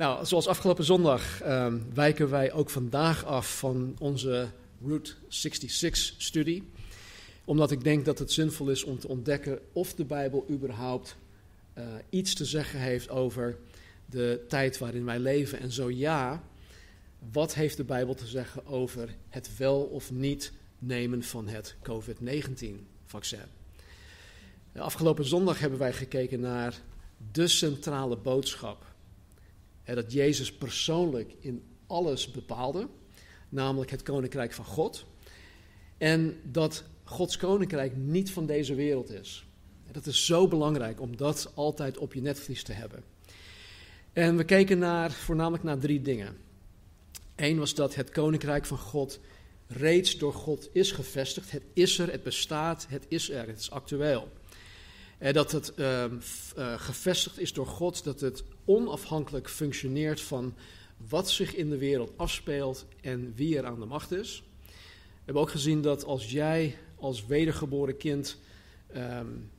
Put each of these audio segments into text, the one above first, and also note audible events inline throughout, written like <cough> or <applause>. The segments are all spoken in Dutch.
Nou, zoals afgelopen zondag ehm, wijken wij ook vandaag af van onze Route 66-studie. Omdat ik denk dat het zinvol is om te ontdekken of de Bijbel überhaupt eh, iets te zeggen heeft over de tijd waarin wij leven. En zo ja, wat heeft de Bijbel te zeggen over het wel of niet nemen van het COVID-19-vaccin? Afgelopen zondag hebben wij gekeken naar de centrale boodschap dat Jezus persoonlijk in alles bepaalde, namelijk het koninkrijk van God. En dat Gods koninkrijk niet van deze wereld is. Dat is zo belangrijk om dat altijd op je netvlies te hebben. En we keken naar, voornamelijk naar drie dingen. Eén was dat het koninkrijk van God reeds door God is gevestigd. Het is er, het bestaat, het is er, het is actueel. En dat het uh, gevestigd is door God, dat het onafhankelijk functioneert van wat zich in de wereld afspeelt en wie er aan de macht is. We hebben ook gezien dat als jij als wedergeboren kind um,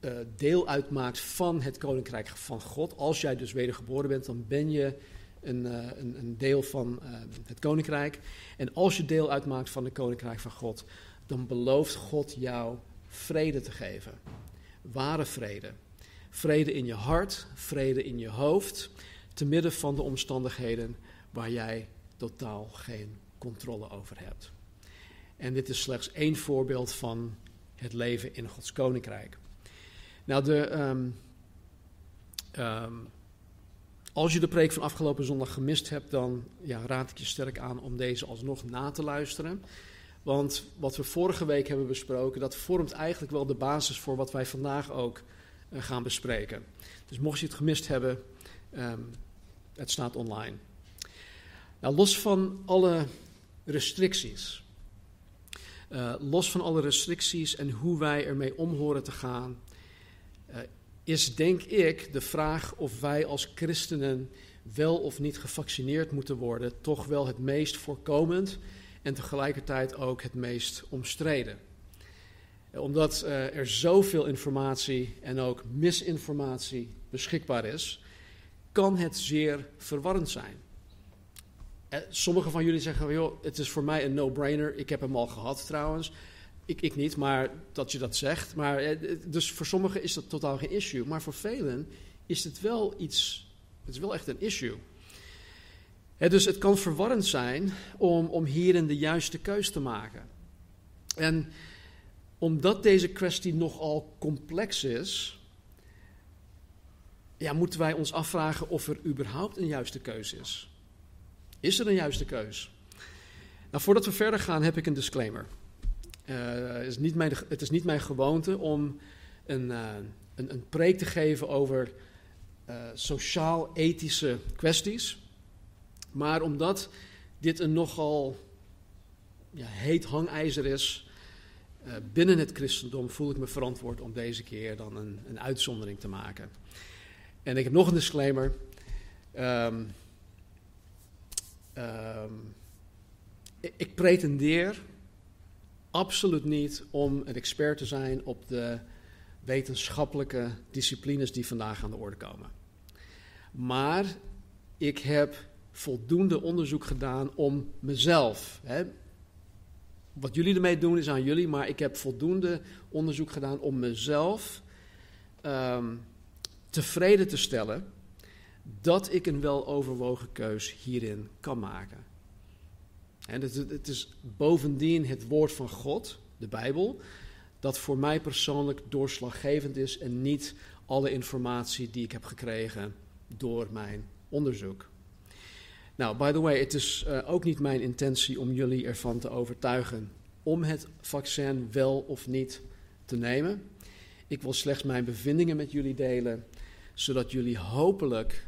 uh, deel uitmaakt van het koninkrijk van God, als jij dus wedergeboren bent, dan ben je een, uh, een, een deel van uh, het koninkrijk. En als je deel uitmaakt van het koninkrijk van God, dan belooft God jou vrede te geven. Ware vrede. Vrede in je hart, vrede in je hoofd, te midden van de omstandigheden waar jij totaal geen controle over hebt. En dit is slechts één voorbeeld van het leven in Gods koninkrijk. Nou, de, um, um, als je de preek van afgelopen zondag gemist hebt, dan ja, raad ik je sterk aan om deze alsnog na te luisteren. Want wat we vorige week hebben besproken, dat vormt eigenlijk wel de basis voor wat wij vandaag ook gaan bespreken. Dus mocht je het gemist hebben, um, het staat online. Nou, los van alle restricties, uh, los van alle restricties en hoe wij ermee om horen te gaan, uh, is denk ik de vraag of wij als christenen wel of niet gevaccineerd moeten worden, toch wel het meest voorkomend en tegelijkertijd ook het meest omstreden. Omdat uh, er zoveel informatie en ook misinformatie beschikbaar is, kan het zeer verwarrend zijn. Uh, Sommigen van jullie zeggen, joh, het is voor mij een no-brainer. Ik heb hem al gehad trouwens. Ik, ik niet, maar dat je dat zegt. Maar, uh, dus voor sommigen is dat totaal geen issue. Maar voor velen is het wel iets, het is wel echt een issue. Dus het kan verwarrend zijn om, om hierin de juiste keus te maken. En omdat deze kwestie nogal complex is, ja, moeten wij ons afvragen of er überhaupt een juiste keus is. Is er een juiste keus? Nou, voordat we verder gaan, heb ik een disclaimer. Het, is niet mijn, het is niet mijn gewoonte om een, uh, een, een preek te geven over uh, sociaal-ethische kwesties. Maar omdat dit een nogal ja, heet hangijzer is binnen het christendom, voel ik me verantwoord om deze keer dan een, een uitzondering te maken. En ik heb nog een disclaimer. Um, um, ik pretendeer absoluut niet om een expert te zijn op de wetenschappelijke disciplines die vandaag aan de orde komen. Maar ik heb voldoende onderzoek gedaan om mezelf. Hè, wat jullie ermee doen is aan jullie, maar ik heb voldoende onderzoek gedaan om mezelf um, tevreden te stellen dat ik een weloverwogen keus hierin kan maken. En het, het is bovendien het woord van God, de Bijbel, dat voor mij persoonlijk doorslaggevend is en niet alle informatie die ik heb gekregen door mijn onderzoek. Nou, by the way, het is uh, ook niet mijn intentie om jullie ervan te overtuigen om het vaccin wel of niet te nemen. Ik wil slechts mijn bevindingen met jullie delen, zodat jullie hopelijk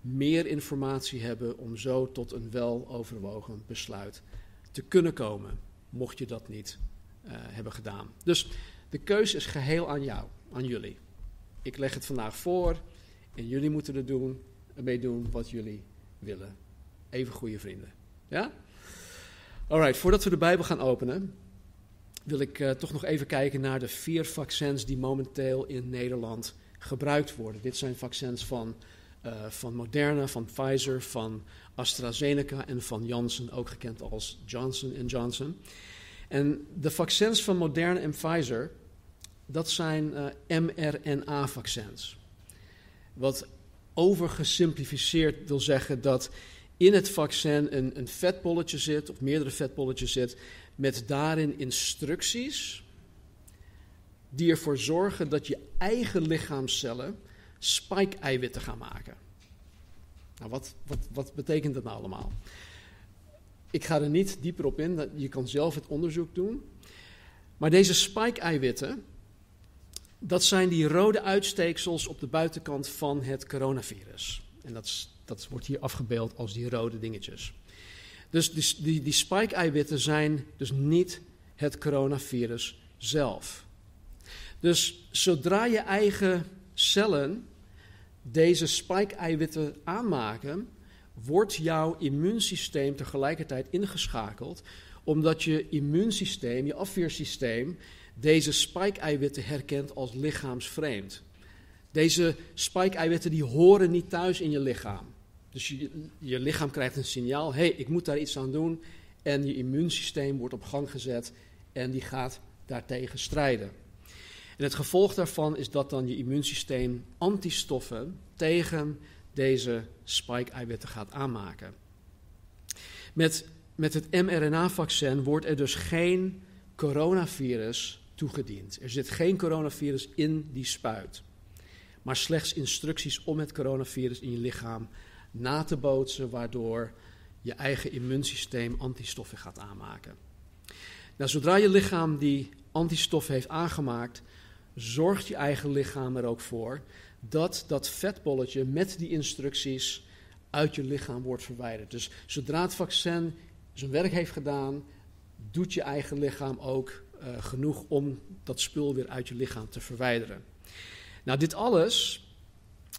meer informatie hebben om zo tot een weloverwogen besluit te kunnen komen, mocht je dat niet uh, hebben gedaan. Dus de keuze is geheel aan jou, aan jullie. Ik leg het vandaag voor en jullie moeten er doen, ermee doen wat jullie willen. Even goede vrienden. Ja? Alright, voordat we de Bijbel gaan openen, wil ik uh, toch nog even kijken naar de vier vaccins die momenteel in Nederland gebruikt worden. Dit zijn vaccins van, uh, van Moderna, van Pfizer, van AstraZeneca en van Janssen, ook gekend als Johnson Johnson. En de vaccins van Moderna en Pfizer, dat zijn uh, mRNA-vaccins. Wat overgesimplificeerd wil zeggen dat in het vaccin een, een vetbolletje zit, of meerdere vetbolletjes zit, met daarin instructies die ervoor zorgen dat je eigen lichaamcellen spike-eiwitten gaan maken. Nou, wat, wat, wat betekent dat nou allemaal? Ik ga er niet dieper op in, je kan zelf het onderzoek doen. Maar deze spike-eiwitten, dat zijn die rode uitsteeksels op de buitenkant van het coronavirus. En dat, dat wordt hier afgebeeld als die rode dingetjes. Dus die, die, die spike-eiwitten zijn dus niet het coronavirus zelf. Dus zodra je eigen cellen deze spike-eiwitten aanmaken, wordt jouw immuunsysteem tegelijkertijd ingeschakeld, omdat je immuunsysteem, je afweersysteem, deze spike-eiwitten herkent als lichaamsvreemd. Deze spike-eiwitten die horen niet thuis in je lichaam. Dus je, je lichaam krijgt een signaal, hé, hey, ik moet daar iets aan doen. En je immuunsysteem wordt op gang gezet en die gaat daartegen strijden. En het gevolg daarvan is dat dan je immuunsysteem antistoffen tegen deze spike-eiwitten gaat aanmaken. Met, met het mRNA-vaccin wordt er dus geen coronavirus toegediend. Er zit geen coronavirus in die spuit, maar slechts instructies om het coronavirus in je lichaam na te bootsen, waardoor je eigen immuunsysteem antistoffen gaat aanmaken. Nou, zodra je lichaam die antistoffen heeft aangemaakt, zorgt je eigen lichaam er ook voor dat dat vetbolletje met die instructies uit je lichaam wordt verwijderd. Dus zodra het vaccin zijn werk heeft gedaan, doet je eigen lichaam ook uh, genoeg om dat spul weer uit je lichaam te verwijderen. Nou, dit alles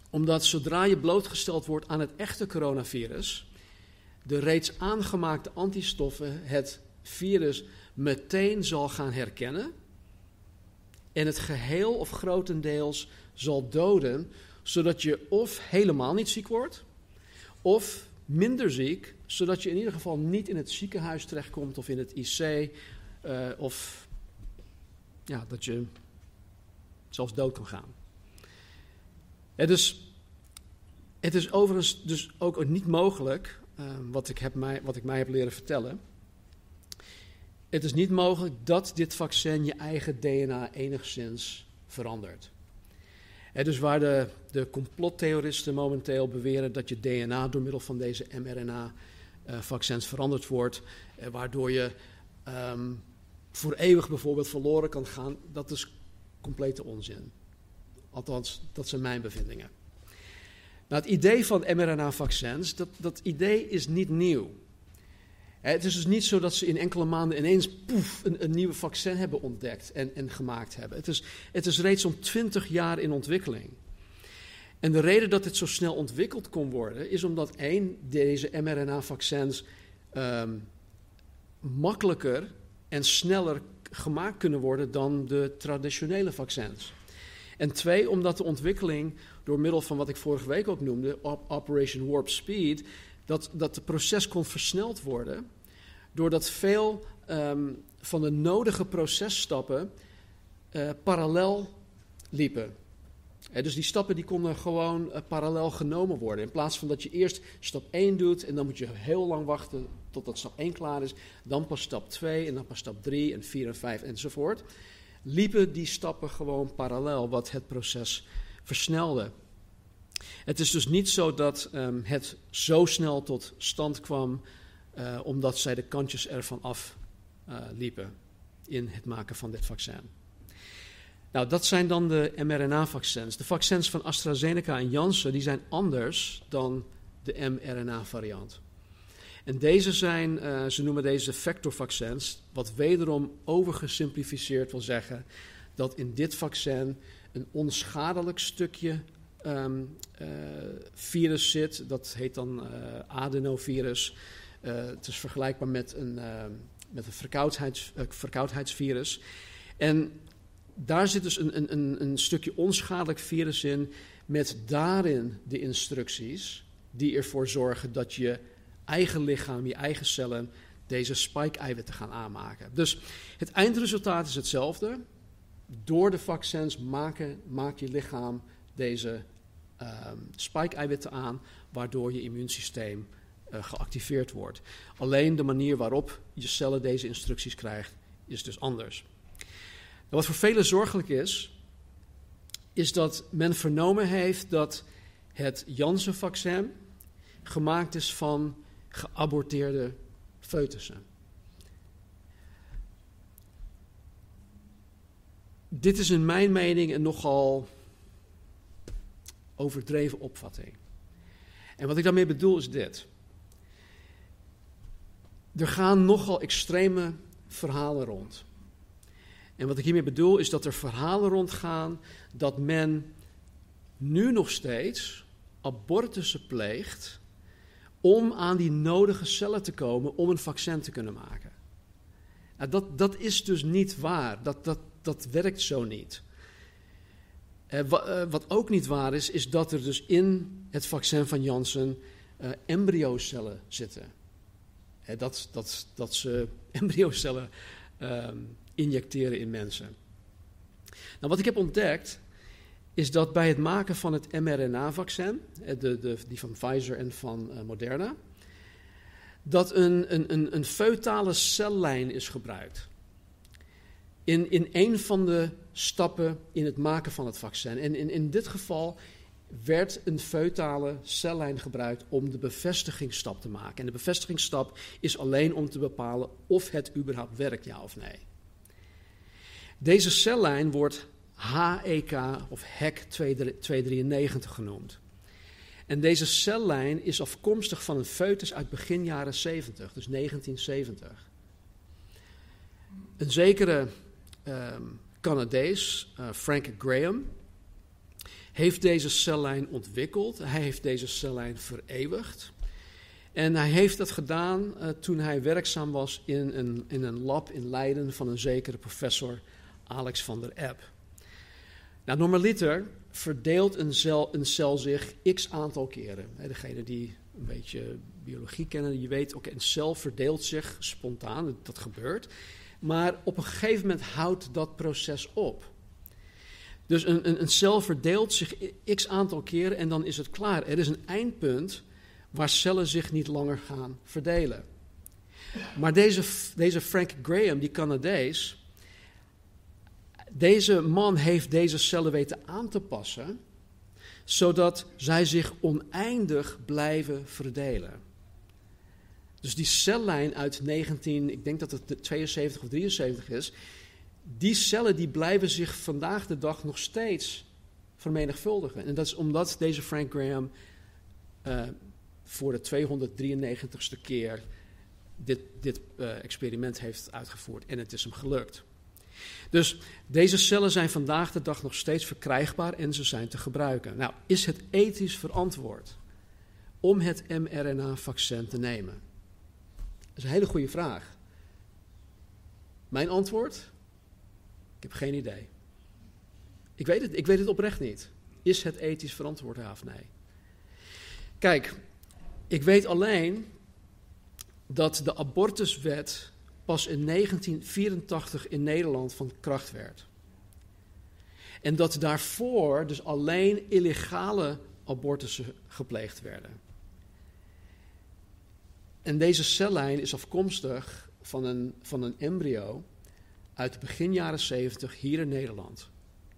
omdat zodra je blootgesteld wordt aan het echte coronavirus, de reeds aangemaakte antistoffen het virus meteen zal gaan herkennen en het geheel of grotendeels zal doden, zodat je of helemaal niet ziek wordt, of minder ziek, zodat je in ieder geval niet in het ziekenhuis terechtkomt of in het IC, uh, of ja, dat je zelfs dood kan gaan. Het is, het is overigens dus ook niet mogelijk, uh, wat, ik heb mij, wat ik mij heb leren vertellen. Het is niet mogelijk dat dit vaccin je eigen DNA enigszins verandert. dus waar de, de complottheoristen momenteel beweren dat je DNA door middel van deze mRNA-vaccins uh, veranderd wordt, uh, waardoor je um, voor eeuwig bijvoorbeeld verloren kan gaan, dat is complete onzin. Althans, dat zijn mijn bevindingen. Nou, het idee van mRNA-vaccins, dat, dat idee is niet nieuw. Het is dus niet zo dat ze in enkele maanden ineens poef, een, een nieuwe vaccin hebben ontdekt en, en gemaakt hebben. Het is, het is reeds om twintig jaar in ontwikkeling. En de reden dat dit zo snel ontwikkeld kon worden, is omdat één, deze mRNA-vaccins um, makkelijker en sneller gemaakt kunnen worden dan de traditionele vaccins. En twee, omdat de ontwikkeling door middel van wat ik vorige week ook noemde, Operation Warp Speed, dat, dat het proces kon versneld worden, doordat veel um, van de nodige processtappen uh, parallel liepen. He, dus die stappen die konden gewoon uh, parallel genomen worden. In plaats van dat je eerst stap 1 doet en dan moet je heel lang wachten totdat stap 1 klaar is. Dan pas stap 2 en dan pas stap 3 en 4 en 5 enzovoort liepen die stappen gewoon parallel, wat het proces versnelde. Het is dus niet zo dat um, het zo snel tot stand kwam uh, omdat zij de kantjes ervan af uh, liepen in het maken van dit vaccin. Nou, dat zijn dan de mRNA-vaccins. De vaccins van AstraZeneca en Janssen die zijn anders dan de mRNA-variant. En deze zijn, uh, ze noemen deze vectorvaccins, wat wederom overgesimplificeerd wil zeggen dat in dit vaccin een onschadelijk stukje um, uh, virus zit. Dat heet dan uh, adenovirus. het is vergelijkbaar met een, met een verkoudheids, verkoudheidsvirus. En daar zit dus een, een, een stukje onschadelijk virus in, met daarin de instructies die ervoor zorgen dat je eigen lichaam, je eigen cellen, deze spike-eiwitten gaan aanmaken. Dus het eindresultaat is hetzelfde. Door de vaccins maken, maakt je lichaam deze um, spike-eiwitten aan, waardoor je immuunsysteem uh, geactiveerd wordt. Alleen de manier waarop je cellen deze instructies krijgt, is dus anders. Nou, wat voor velen zorgelijk is, is dat men vernomen heeft dat het Janssen-vaccin gemaakt is van geaborteerde foetussen. Dit is in mijn mening een nogal overdreven opvatting. En wat ik daarmee bedoel is dit. Er gaan nogal extreme verhalen rond. En wat ik hiermee bedoel is dat er verhalen rondgaan dat men nu nog steeds abortussen pleegt om aan die nodige cellen te komen om een vaccin te kunnen maken. Nou, dat, dat is dus niet waar. Dat, dat, dat werkt zo niet. Eh, eh, wat ook niet waar is, is dat er dus in het vaccin van Janssen uh, embryocellen zitten. dat, dat, dat ze <laughs> embryocellen ehm, injecteren in mensen. Nou, wat ik heb ontdekt, is dat bij het maken van het mRNA-vaccin, die van Pfizer en van uh, Moderna, dat een, een, een, een feutale cellijn is gebruikt. In, in een van de stappen in het maken van het vaccin. En in, in dit geval werd een feutale cellijn gebruikt om de bevestigingsstap te maken. En de bevestigingsstap is alleen om te bepalen of het überhaupt werkt, ja of nee. Deze cellijn wordt HEK of HEC 293 genoemd. En deze cellijn is afkomstig van een foetus uit begin jaren 70, dus 1970. Een zekere um, Canadees, uh, Frank Graham, heeft deze cellijn ontwikkeld. Hij heeft deze cellijn vereeuwigd. En hij heeft dat gedaan uh, toen hij werkzaam was in een, in een lab in Leiden van een zekere professor Alex van der Epp. Nou, normaliter verdeelt een cel, een cel zich x aantal keren. Degene die een beetje biologie kennen, je weet, oké, een cel verdeelt zich spontaan, dat gebeurt. Maar op een gegeven moment houdt dat proces op. Dus een, een, een cel verdeelt zich x aantal keren en dan is het klaar. Er is een eindpunt waar cellen zich niet langer gaan verdelen. Maar deze, deze Frank Graham, die Canadees, deze man heeft deze cellen weten aan te passen, zodat zij zich oneindig blijven verdelen. Dus die cellijn uit 19, ik denk dat het 72 of 73 is, die cellen die blijven zich vandaag de dag nog steeds vermenigvuldigen. En dat is omdat deze Frank Graham uh, voor de 293ste keer dit, dit uh, experiment heeft uitgevoerd. En het is hem gelukt. Dus deze cellen zijn vandaag de dag nog steeds verkrijgbaar en ze zijn te gebruiken. Nou, is het ethisch verantwoord om het mRNA-vaccin te nemen? Dat is een hele goede vraag. Mijn antwoord? Ik heb geen idee. Ik weet het, ik weet het oprecht niet. Is het ethisch verantwoord, ja of nee? Kijk, ik weet alleen dat de abortuswet pas in 1984 in Nederland van kracht werd. En dat daarvoor dus alleen illegale abortussen gepleegd werden. En deze cellijn is afkomstig van een, van een embryo uit begin jaren 70 hier in Nederland,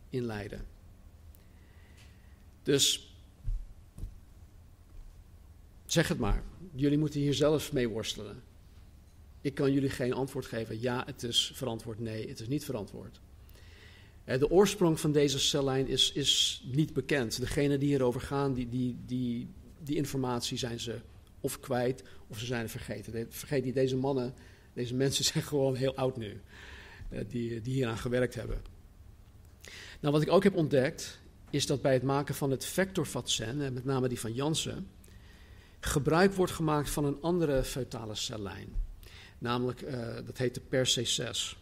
in Leiden. Dus zeg het maar, jullie moeten hier zelf mee worstelen. Ik kan jullie geen antwoord geven. Ja, het is verantwoord. Nee, het is niet verantwoord. De oorsprong van deze cellijn is, is niet bekend. Degenen die hierover gaan, die, die, die, die informatie zijn ze of kwijt of ze zijn het vergeten. Vergeet niet, deze mannen, deze mensen <laughs> zijn gewoon heel oud nu, die, die hieraan gewerkt hebben. Nou, wat ik ook heb ontdekt, is dat bij het maken van het vectorvaccin, met name die van Janssen, gebruik wordt gemaakt van een andere feutale cellijn. Namelijk, uh, dat heet de PER-C6.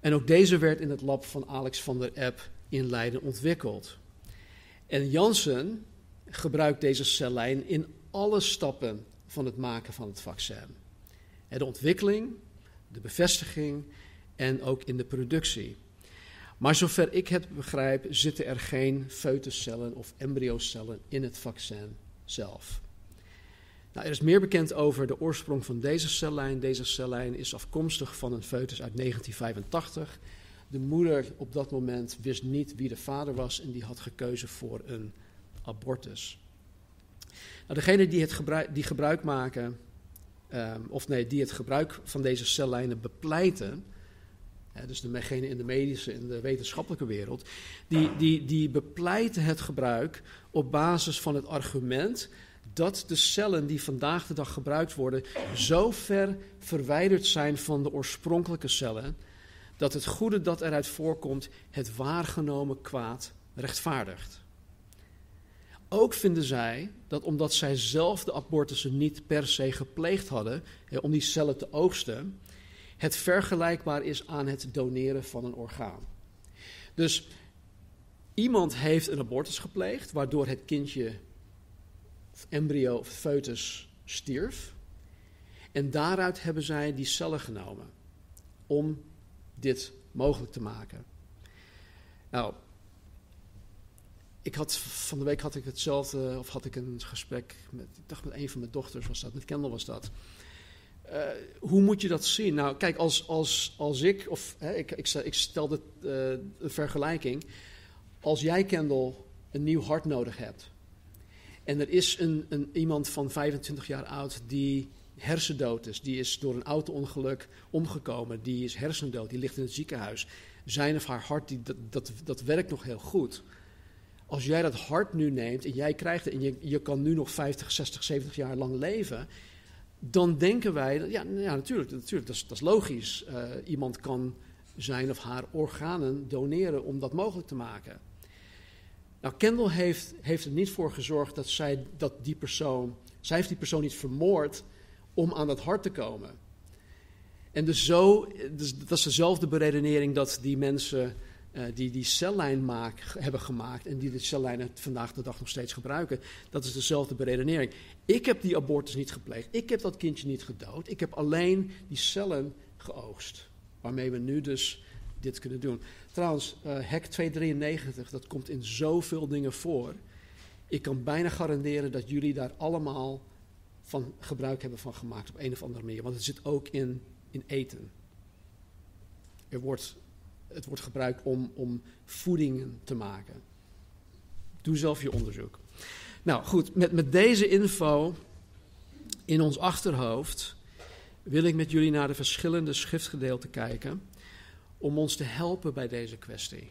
En ook deze werd in het lab van Alex van der Epp in Leiden ontwikkeld. En Janssen gebruikt deze cellijn in alle stappen van het maken van het vaccin. De ontwikkeling, de bevestiging en ook in de productie. Maar zover ik het begrijp, zitten er geen foetuscellen of embryocellen in het vaccin zelf. Nou, er is meer bekend over de oorsprong van deze cellijn. Deze cellijn is afkomstig van een foetus uit 1985. De moeder op dat moment wist niet wie de vader was en die had gekozen voor een abortus. Nou, degenen die, het gebruik, die gebruik maken, um, of nee, die het gebruik van deze cellijnen bepleiten, dus degenen in de medische en de wetenschappelijke wereld, die, die, die bepleiten het gebruik op basis van het argument dat de cellen die vandaag de dag gebruikt worden zo ver verwijderd zijn van de oorspronkelijke cellen, dat het goede dat eruit voorkomt het waargenomen kwaad rechtvaardigt. Ook vinden zij dat omdat zij zelf de abortussen niet per se gepleegd hadden, om die cellen te oogsten, het vergelijkbaar is aan het doneren van een orgaan. Dus iemand heeft een abortus gepleegd, waardoor het kindje embryo of foetus stierf. En daaruit hebben zij die cellen genomen om dit mogelijk te maken. Nou, ik had, van de week had ik hetzelfde, of had ik een gesprek met, ik dacht met een van mijn dochters was dat, met Kendall was dat. Uh, hoe moet je dat zien? Nou, kijk, als, als, als ik, of hè, ik, ik, ik stel de, uh, een vergelijking. Als jij, Kendall, een nieuw hart nodig hebt, en er is een, een, iemand van 25 jaar oud die hersendood is. Die is door een auto-ongeluk omgekomen. Die is hersendood. Die ligt in het ziekenhuis. Zijn of haar hart, die, dat, dat, werkt nog heel goed. Als jij dat hart nu neemt en jij krijgt het en je, kan nu nog 50, 60, 70 jaar lang leven. Dan denken wij, ja, ja natuurlijk, natuurlijk dat, is, dat is logisch. Uh, iemand kan zijn of haar organen doneren om dat mogelijk te maken. Nou, Kendall heeft, heeft er niet voor gezorgd dat, zij, dat die persoon, zij heeft die persoon niet vermoord om aan dat hart te komen. En dus zo, dus dat is dezelfde beredenering dat die mensen uh, die die cellijn maak, hebben gemaakt en die de cellijnen vandaag de dag nog steeds gebruiken, dat is dezelfde beredenering. Ik heb die abortus niet gepleegd, ik heb dat kindje niet gedood, ik heb alleen die cellen geoogst, waarmee we nu dus dit kunnen doen. Trouwens, uh, HEC 293, dat komt in zoveel dingen voor. Ik kan bijna garanderen dat jullie daar allemaal van gebruik hebben van gemaakt op een of andere manier. Want het zit ook in, in eten. Er wordt, het wordt gebruikt om, om voedingen te maken. Doe zelf je onderzoek. Nou goed, met, met deze info in ons achterhoofd wil ik met jullie naar de verschillende schriftgedeelten kijken om ons te helpen bij deze kwestie.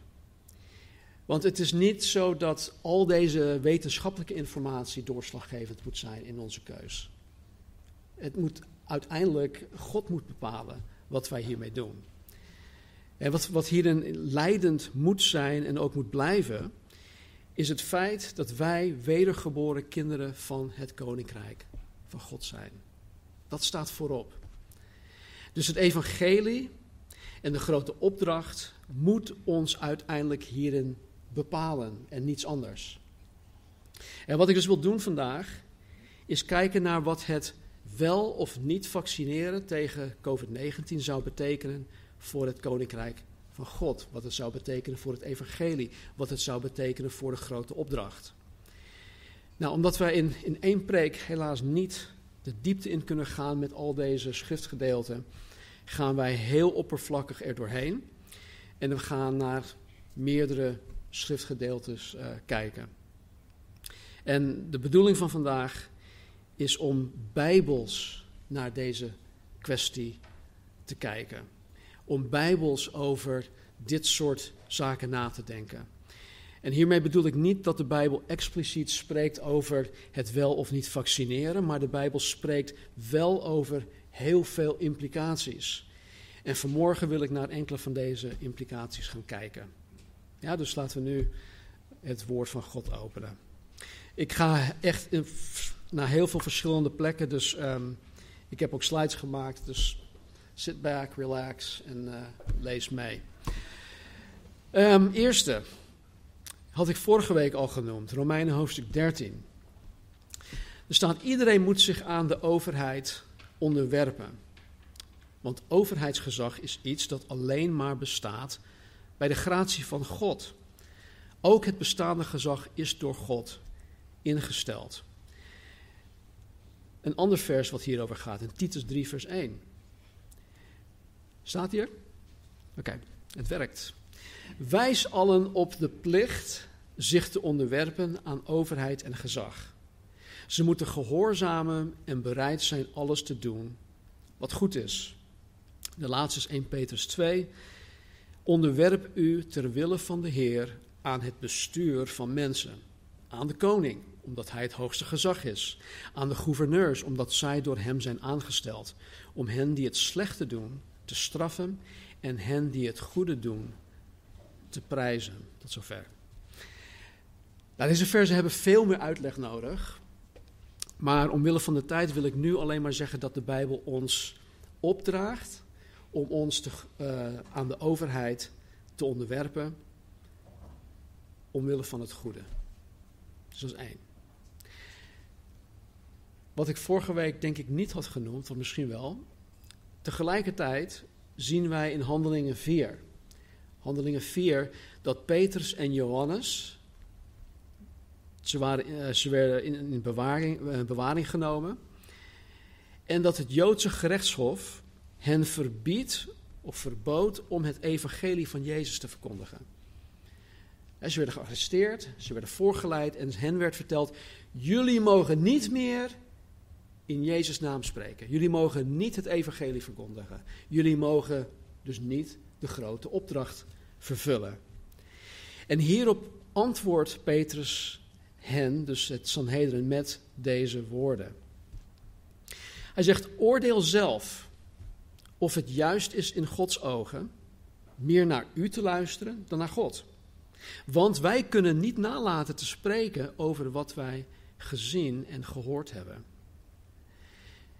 Want het is niet zo dat al deze wetenschappelijke informatie doorslaggevend moet zijn in onze keus. Het moet uiteindelijk, God moet bepalen wat wij hiermee doen. En wat, wat hierin leidend moet zijn en ook moet blijven, is het feit dat wij wedergeboren kinderen van het koninkrijk van God zijn. Dat staat voorop. Dus het evangelie en de grote opdracht moet ons uiteindelijk hierin bepalen en niets anders. En wat ik dus wil doen vandaag, is kijken naar wat het wel of niet vaccineren tegen COVID-19 zou betekenen voor het koninkrijk van God. Wat het zou betekenen voor het evangelie. Wat het zou betekenen voor de grote opdracht. Nou, omdat wij in, in één preek helaas niet de diepte in kunnen gaan met al deze schriftgedeelten, gaan wij heel oppervlakkig er doorheen. En we gaan naar meerdere schriftgedeeltes uh, kijken. En de bedoeling van vandaag is om bijbels naar deze kwestie te kijken. Om bijbels over dit soort zaken na te denken. En hiermee bedoel ik niet dat de Bijbel expliciet spreekt over het wel of niet vaccineren, maar de Bijbel spreekt wel over heel veel implicaties. En vanmorgen wil ik naar enkele van deze implicaties gaan kijken. Ja, dus laten we nu het woord van God openen. Ik ga echt naar heel veel verschillende plekken, dus ehm, ik heb ook slides gemaakt. Dus sit back, relax en uh, lees mee. Um, eerste, had ik vorige week al genoemd, Romeinen hoofdstuk 13. Er staat, iedereen moet zich aan de overheid onderwerpen. Want overheidsgezag is iets dat alleen maar bestaat bij de gratie van God. Ook het bestaande gezag is door God ingesteld. Een ander vers wat hierover gaat, in Titus 3, vers 1. Staat hier? Oké, het werkt. Wijs allen op de plicht zich te onderwerpen aan overheid en gezag. Ze moeten gehoorzamen en bereid zijn alles te doen wat goed is. De laatste is 1 Petrus 2. Onderwerp u ter wille van de Heer aan het bestuur van mensen. Aan de koning, omdat hij het hoogste gezag is. Aan de gouverneurs, omdat zij door hem zijn aangesteld. Om hen die het slechte doen te straffen en hen die het goede doen te prijzen. Tot zover. Nou, deze versen hebben veel meer uitleg nodig. Maar omwille van de tijd wil ik nu alleen maar zeggen dat de Bijbel ons opdraagt om ons te, uh, aan de overheid te onderwerpen omwille van het goede. Dus dat is één. Wat ik vorige week denk ik niet had genoemd, of misschien wel. Tegelijkertijd zien wij in Handelingen 4. Handelingen 4 dat Petrus en Johannes, ze, uh, ze werden in, in bewaring, uh, bewaring genomen. En dat het Joodse gerechtshof hen verbiedt of verbood om het evangelie van Jezus te verkondigen. En ze werden gearresteerd, ze werden voorgeleid en hen werd verteld: jullie mogen niet meer in Jezus' naam spreken. Jullie mogen niet het evangelie verkondigen. Jullie mogen dus niet de grote opdracht vervullen. En hierop antwoordt Petrus hen, dus het Sanhedrin, met deze woorden. Hij zegt: Oordeel zelf of het juist is in Gods ogen meer naar u te luisteren dan naar God. Want wij kunnen niet nalaten te spreken over wat wij gezien en gehoord hebben.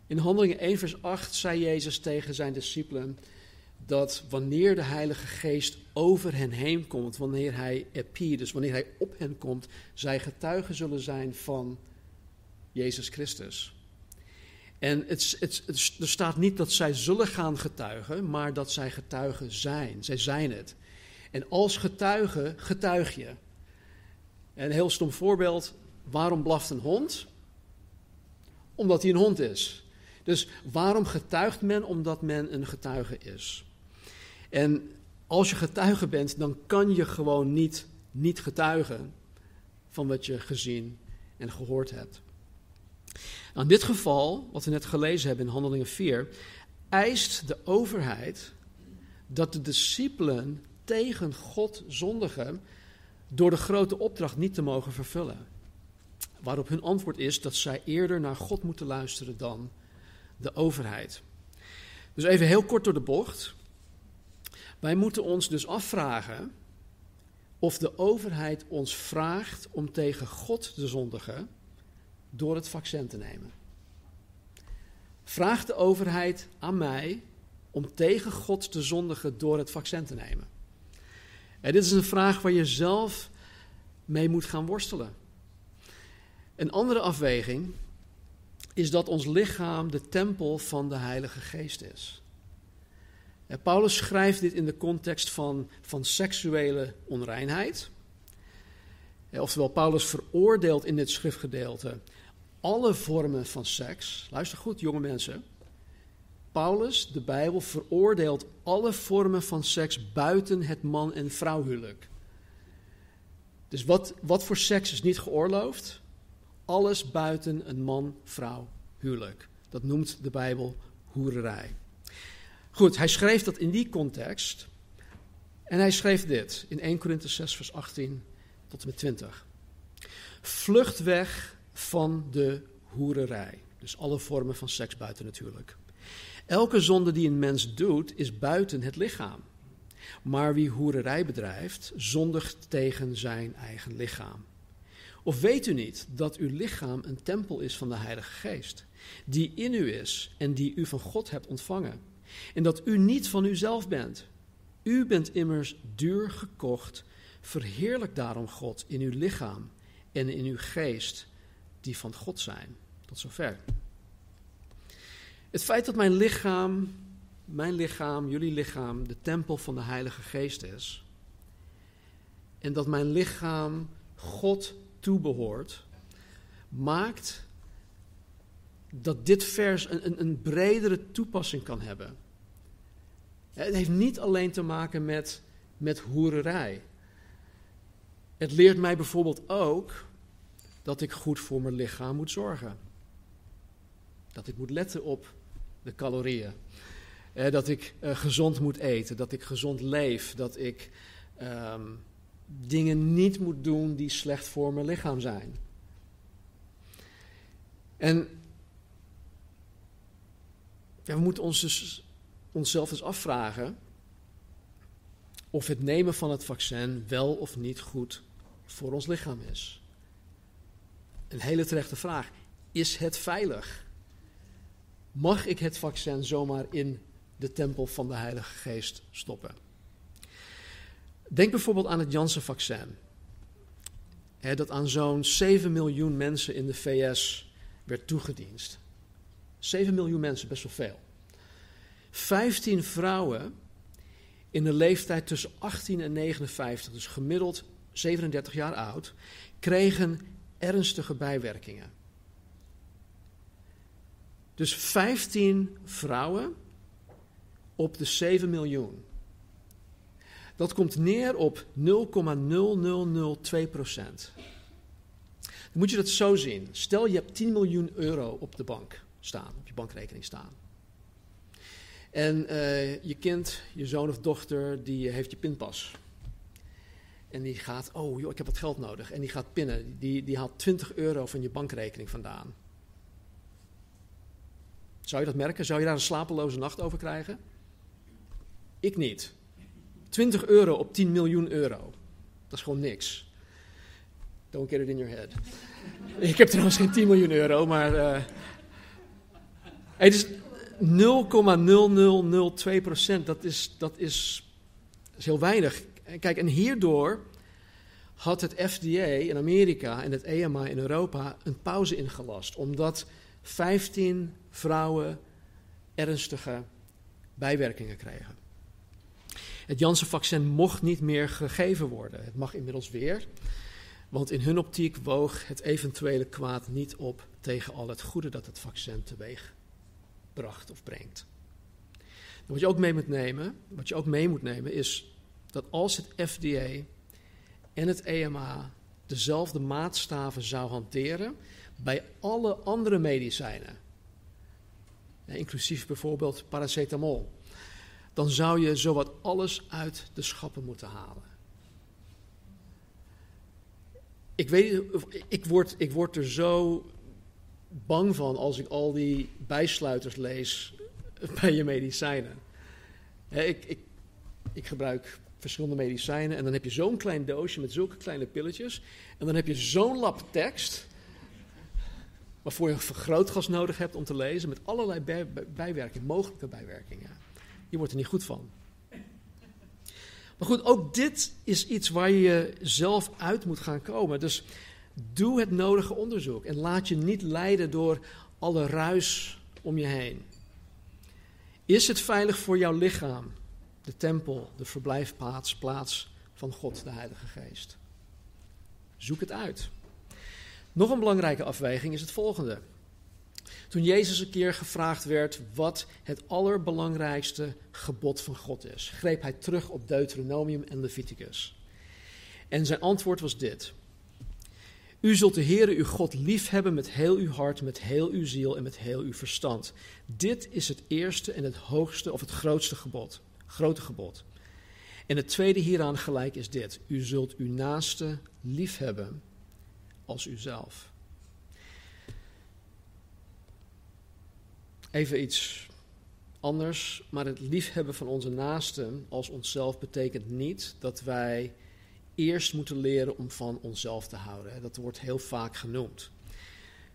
In Handelingen 1, vers 8 zei Jezus tegen zijn discipelen dat wanneer de Heilige Geest over hen heen komt, wanneer hij epi, dus wanneer hij op hen komt, zij getuigen zullen zijn van Jezus Christus. En het, het, het, er staat niet dat zij zullen gaan getuigen, maar dat zij getuigen zijn. Zij zijn het. En als getuige getuig je. een heel stom voorbeeld. Waarom blaft een hond? Omdat hij een hond is. Dus waarom getuigt men? Omdat men een getuige is. En als je getuige bent, dan kan je gewoon niet, niet getuigen van wat je gezien en gehoord hebt. Nou, in dit geval, wat we net gelezen hebben in Handelingen 4, eist de overheid dat de discipelen tegen God zondigen door de grote opdracht niet te mogen vervullen. Waarop hun antwoord is dat zij eerder naar God moeten luisteren dan de overheid. Dus even heel kort door de bocht. Wij moeten ons dus afvragen of de overheid ons vraagt om tegen God te zondigen door het vaccin te nemen. Vraagt de overheid aan mij om tegen God te zondigen door het vaccin te nemen? En dit is een vraag waar je zelf mee moet gaan worstelen. Een andere afweging is dat ons lichaam de tempel van de Heilige Geest is. Paulus schrijft dit in de context van, van seksuele onreinheid. Oftewel, Paulus veroordeelt in dit schriftgedeelte alle vormen van seks. Luister goed, jonge mensen. Paulus, de Bijbel, veroordeelt alle vormen van seks buiten het man- en vrouwhuwelijk. Dus wat, wat voor seks is niet geoorloofd? Alles buiten een man-vrouw huwelijk. Dat noemt de Bijbel hoererij. Goed, hij schreef dat in die context. En hij schreef dit in 1 Korinthe 6, vers 18 tot en met 20. Vlucht weg van de hoererij. Dus alle vormen van seks buiten natuurlijk. Elke zonde die een mens doet, is buiten het lichaam. Maar wie hoererij bedrijft, zondigt tegen zijn eigen lichaam. Of weet u niet dat uw lichaam een tempel is van de Heilige Geest, die in u is en die u van God hebt ontvangen? En dat u niet van uzelf bent. U bent immers duur gekocht. Verheerlijk daarom God in uw lichaam en in uw geest, die van God zijn. Tot zover. Het feit dat mijn lichaam, mijn lichaam, jullie lichaam, de tempel van de Heilige Geest is. En dat mijn lichaam God toebehoort, maakt dat dit vers een, een, een bredere toepassing kan hebben. Het heeft niet alleen te maken met, met hoererij. Het leert mij bijvoorbeeld ook dat ik goed voor mijn lichaam moet zorgen. Dat ik moet letten op de calorieën. Eh, dat ik eh, gezond moet eten, dat ik gezond leef, dat ik ehm, dingen niet moet doen die slecht voor mijn lichaam zijn. En we moeten ons dus, onszelf dus afvragen of het nemen van het vaccin wel of niet goed voor ons lichaam is. Een hele terechte vraag. Is het veilig? Mag ik het vaccin zomaar in de tempel van de Heilige Geest stoppen? Denk bijvoorbeeld aan het Janssen-vaccin. dat aan zo'n 7 miljoen mensen in de VS werd toegediend. 7 miljoen mensen, best wel veel. 15 vrouwen in de leeftijd tussen 18 en 59, dus gemiddeld 37 jaar oud, kregen ernstige bijwerkingen. Dus 15 vrouwen op de 7 miljoen. Dat komt neer op 0,0002 procent. Dan moet je dat zo zien. Stel je hebt 10 miljoen euro op de bank staan, op je bankrekening staan. En uh, je kind, je zoon of dochter, die heeft je pinpas. En die gaat, oh joh, ik heb wat geld nodig. En die gaat pinnen. Die, die haalt 20 euro van je bankrekening vandaan. Zou je dat merken? Zou je daar een slapeloze nacht over krijgen? Ik niet. 20 euro op 10 miljoen euro. Dat is gewoon niks. Don't get it in your head. Ik heb trouwens geen 10 miljoen euro, maar. Uh, het is 0,0002 procent. Dat is, dat, is, dat is heel weinig. Kijk, en hierdoor had het FDA in Amerika en het EMA in Europa een pauze ingelast. Omdat 15 vrouwen ernstige bijwerkingen kregen. Het Janssen-vaccin mocht niet meer gegeven worden. Het mag inmiddels weer. Want in hun optiek woog het eventuele kwaad niet op tegen al het goede dat het vaccin teweeg bracht of brengt. wat je ook mee moet nemen, wat je ook mee moet nemen, is dat als het FDA en het EMA dezelfde maatstaven zou hanteren bij alle andere medicijnen, inclusief bijvoorbeeld paracetamol, dan zou je zowat alles uit de schappen moeten halen. Ik, weet, ik, word, ik word er zo bang van als ik al die bijsluiters lees <laughs> bij je medicijnen. ik, ik, ik gebruik verschillende medicijnen en dan heb je zo'n klein doosje met zulke kleine pilletjes. En dan heb je zo'n lap tekst waarvoor je een vergrootglas nodig hebt om te lezen met allerlei bijwerkingen, mogelijke bijwerkingen. Je wordt er niet goed van. Maar goed, ook dit is iets waar je zelf uit moet gaan komen. Dus doe het nodige onderzoek en laat je niet leiden door alle ruis om je heen. Is het veilig voor jouw lichaam, de tempel, de verblijfplaats plaats van God, de Heilige Geest? Zoek het uit. Nog een belangrijke afweging is het volgende. Toen Jezus een keer gevraagd werd wat het allerbelangrijkste gebod van God is, greep hij terug op Deuteronomium en Leviticus. En zijn antwoord was dit. U zult de Heere uw God liefhebben met heel uw hart, met heel uw ziel en met heel uw verstand. Dit is het eerste en het hoogste of het grootste gebod, grote gebod. En het tweede hieraan gelijk is dit. U zult uw naaste liefhebben als uzelf. Even iets anders, maar het liefhebben van onze naasten als onszelf betekent niet dat wij eerst moeten leren om van onszelf te houden. Dat wordt heel vaak genoemd.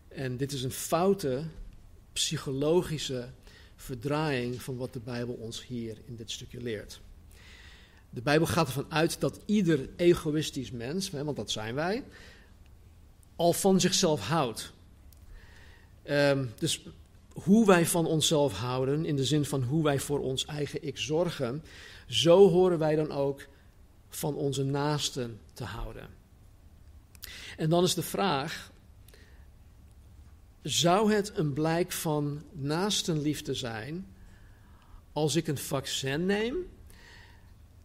En dit is een foute psychologische verdraaiing van wat de Bijbel ons hier in dit stukje leert. De Bijbel gaat ervan uit dat ieder egoïstisch mens, want dat zijn wij, al van zichzelf houdt. Ehm, dus hoe wij van onszelf houden, in de zin van hoe wij voor ons eigen ik zorgen, zo horen wij dan ook van onze naasten te houden. En dan is de vraag: zou het een blijk van naastenliefde zijn als ik een vaccin neem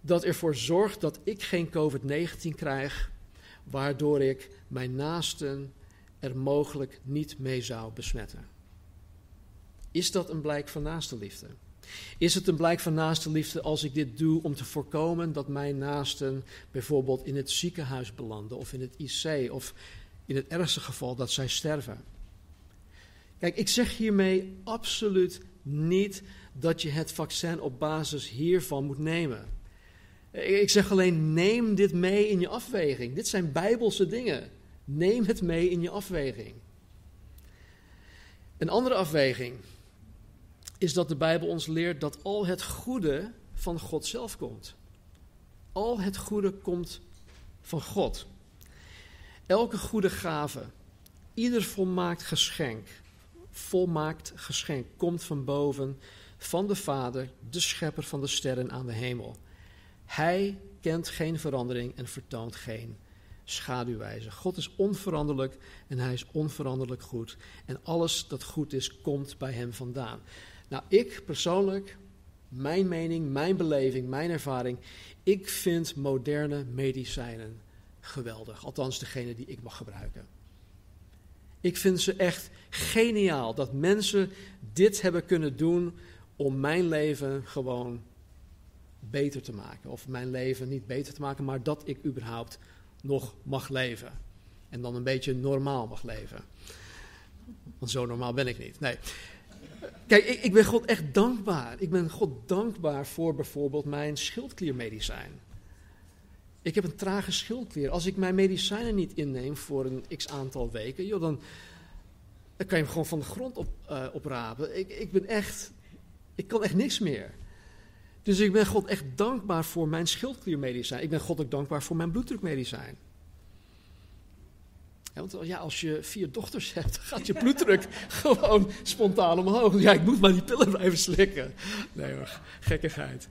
dat ervoor zorgt dat ik geen COVID-19 krijg, waardoor ik mijn naasten er mogelijk niet mee zou besmetten? Is dat een blijk van naastenliefde? Is het een blijk van naastenliefde als ik dit doe om te voorkomen dat mijn naasten bijvoorbeeld in het ziekenhuis belanden of in het IC of in het ergste geval dat zij sterven? Kijk, ik zeg hiermee absoluut niet dat je het vaccin op basis hiervan moet nemen. Ik zeg alleen, neem dit mee in je afweging. Dit zijn bijbelse dingen. Neem het mee in je afweging. Een andere afweging is dat de Bijbel ons leert dat al het goede van God zelf komt. Al het goede komt van God. Elke goede gave, ieder volmaakt geschenk, volmaakt geschenk komt van boven, van de Vader, de schepper van de sterren aan de hemel. Hij kent geen verandering en vertoont geen schaduwwijze. God is onveranderlijk en hij is onveranderlijk goed. En alles dat goed is, komt bij hem vandaan. Nou, ik persoonlijk, mijn mening, mijn beleving, mijn ervaring, ik vind moderne medicijnen geweldig. Althans, degene die ik mag gebruiken. Ik vind ze echt geniaal dat mensen dit hebben kunnen doen om mijn leven gewoon beter te maken. Of mijn leven niet beter te maken, maar dat ik überhaupt nog mag leven. En dan een beetje normaal mag leven. Want zo normaal ben ik niet. Nee. Kijk, ik, ik ben God echt dankbaar. Ik ben God dankbaar voor bijvoorbeeld mijn schildkliermedicijn. Ik heb een trage schildklier. Als ik mijn medicijnen niet inneem voor een x aantal weken, joh, dan, dan kan je hem gewoon van de grond op, uh, oprapen. Ik, ik ben echt, ik kan echt niks meer. Dus ik ben God echt dankbaar voor mijn schildkliermedicijn. Ik ben God ook dankbaar voor mijn bloeddrukmedicijn. Want ja, als je vier dochters hebt, <laughs> gaat je bloeddruk <laughs> gewoon spontaan omhoog. Ja, ik moet maar die pillen blijven slikken. Nee hoor, gekkigheid.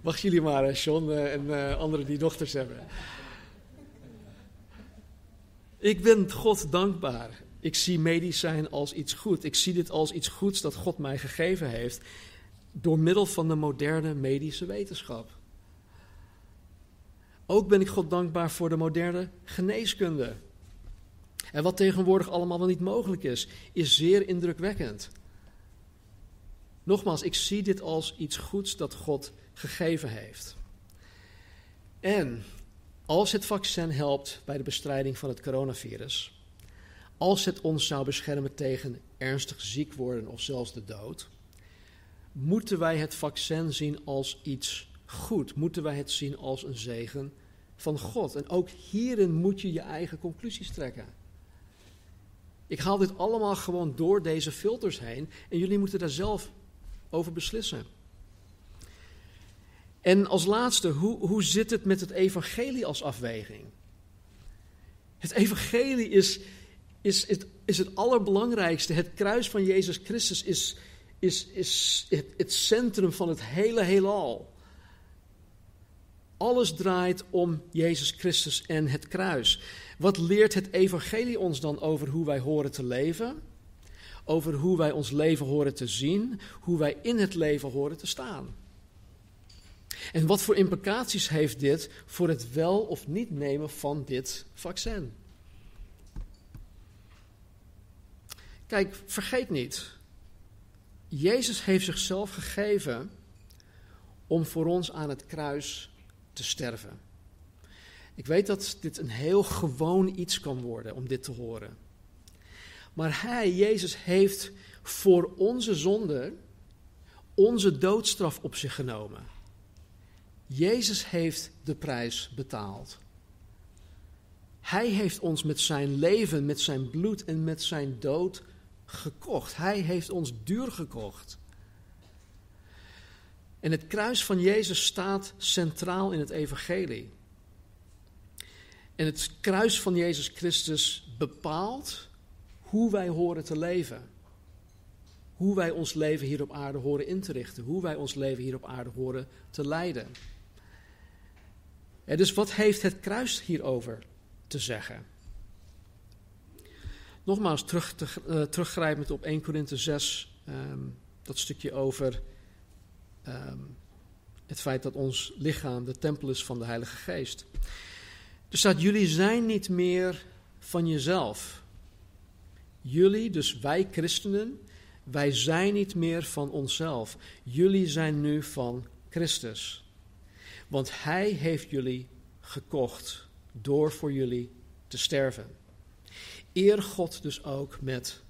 Wacht jullie maar, John eh, en uh, anderen die dochters hebben. Ik ben God dankbaar. Ik zie medicijn als iets goed. Ik zie dit als iets goeds dat God mij gegeven heeft. Door middel van de moderne medische wetenschap. Ook ben ik God dankbaar voor de moderne geneeskunde. En wat tegenwoordig allemaal wel niet mogelijk is, is zeer indrukwekkend. Nogmaals, ik zie dit als iets goeds dat God gegeven heeft. En als het vaccin helpt bij de bestrijding van het coronavirus, als het ons zou beschermen tegen ernstig ziek worden of zelfs de dood, moeten wij het vaccin zien als iets goed, moeten wij het zien als een zegen van God. En ook hierin moet je je eigen conclusies trekken. Ik haal dit allemaal gewoon door deze filters heen en jullie moeten daar zelf over beslissen. En als laatste, hoe, hoe zit het met het evangelie als afweging? Het evangelie is, is, het, is het allerbelangrijkste. Het kruis van Jezus Christus is, is, is het, het centrum van het hele heelal. Alles draait om Jezus Christus en het kruis. Wat leert het evangelie ons dan over hoe wij horen te leven? Over hoe wij ons leven horen te zien, hoe wij in het leven horen te staan. En wat voor implicaties heeft dit voor het wel of niet nemen van dit vaccin? Kijk, vergeet niet. Jezus heeft zichzelf gegeven om voor ons aan het kruis te sterven. Ik weet dat dit een heel gewoon iets kan worden om dit te horen. Maar Hij, Jezus, heeft voor onze zonde onze doodstraf op zich genomen. Jezus heeft de prijs betaald. Hij heeft ons met zijn leven, met zijn bloed en met zijn dood gekocht. Hij heeft ons duur gekocht. En het kruis van Jezus staat centraal in het evangelie. En het kruis van Jezus Christus bepaalt hoe wij horen te leven. Hoe wij ons leven hier op aarde horen in te richten. Hoe wij ons leven hier op aarde horen te leiden. En dus wat heeft het kruis hierover te zeggen? Nogmaals, terug te, uh, teruggrijpend op 1 Korinthe 6, um, dat stukje over um, het feit dat ons lichaam de tempel is van de Heilige Geest. Er staat, jullie zijn niet meer van jezelf. Jullie, dus wij christenen, wij zijn niet meer van onszelf. Jullie zijn nu van Christus. Want Hij heeft jullie gekocht door voor jullie te sterven. Eer God dus ook met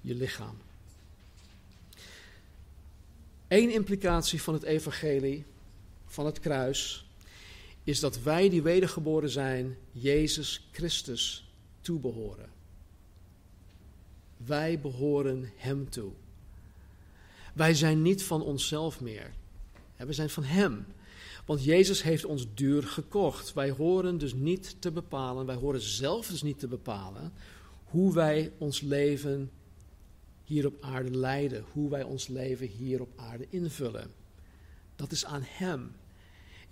je lichaam. Eén implicatie van het evangelie, van het kruis, is dat wij die wedergeboren zijn, Jezus Christus toebehoren. Wij behoren Hem toe. Wij zijn niet van onszelf meer. We zijn van Hem. Want Jezus heeft ons duur gekocht. Wij horen dus niet te bepalen, wij horen zelf dus niet te bepalen hoe wij ons leven hier op aarde leiden, hoe wij ons leven hier op aarde invullen. Dat is aan Hem.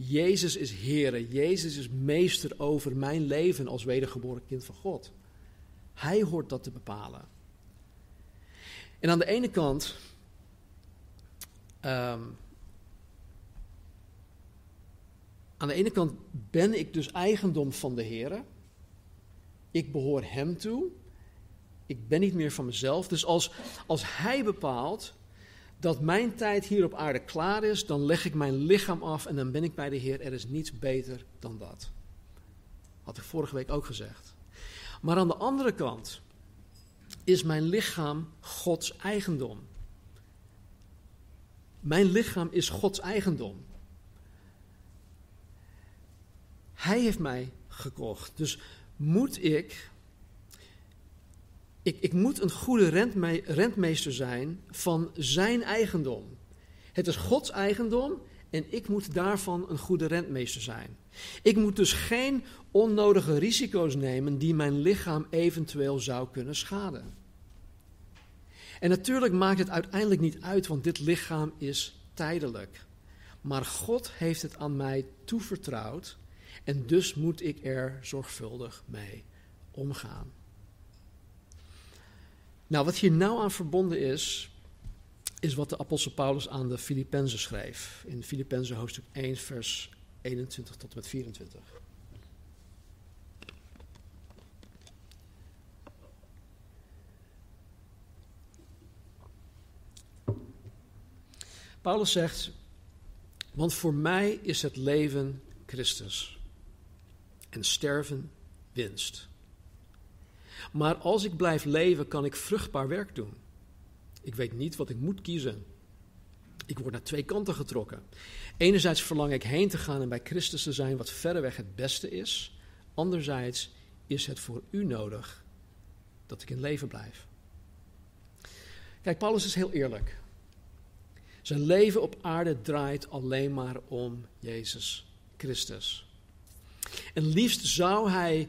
Jezus is Heer, Jezus is meester over mijn leven als wedergeboren kind van God. Hij hoort dat te bepalen. En aan de ene kant um, Aan de ene kant ben ik dus eigendom van de Heer. Ik behoor Hem toe. Ik ben niet meer van mezelf. Dus als, als Hij bepaalt dat mijn tijd hier op aarde klaar is, dan leg ik mijn lichaam af en dan ben ik bij de Heer. Er is niets beter dan dat. Had ik vorige week ook gezegd. Maar aan de andere kant is mijn lichaam Gods eigendom. Mijn lichaam is Gods eigendom. Hij heeft mij gekocht. Dus moet ik. Ik, ik moet een goede rentme, rentmeester zijn van zijn eigendom. Het is Gods eigendom en ik moet daarvan een goede rentmeester zijn. Ik moet dus geen onnodige risico's nemen die mijn lichaam eventueel zou kunnen schaden. En natuurlijk maakt het uiteindelijk niet uit, want dit lichaam is tijdelijk. Maar God heeft het aan mij toevertrouwd en dus moet ik er zorgvuldig mee omgaan. Nou, wat hier nou aan verbonden is, is wat de apostel Paulus aan de Filippenzen schreef. In Filippenzen hoofdstuk 1, vers 21 tot en met 24. Paulus zegt, want voor mij is het leven Christus en sterven winst. Maar als ik blijf leven, kan ik vruchtbaar werk doen. Ik weet niet wat ik moet kiezen. Ik word naar twee kanten getrokken. Enerzijds verlang ik heen te gaan en bij Christus te zijn, wat verreweg het beste is. Anderzijds is het voor u nodig dat ik in leven blijf. Kijk, Paulus is heel eerlijk. Zijn leven op aarde draait alleen maar om Jezus Christus. En liefst zou hij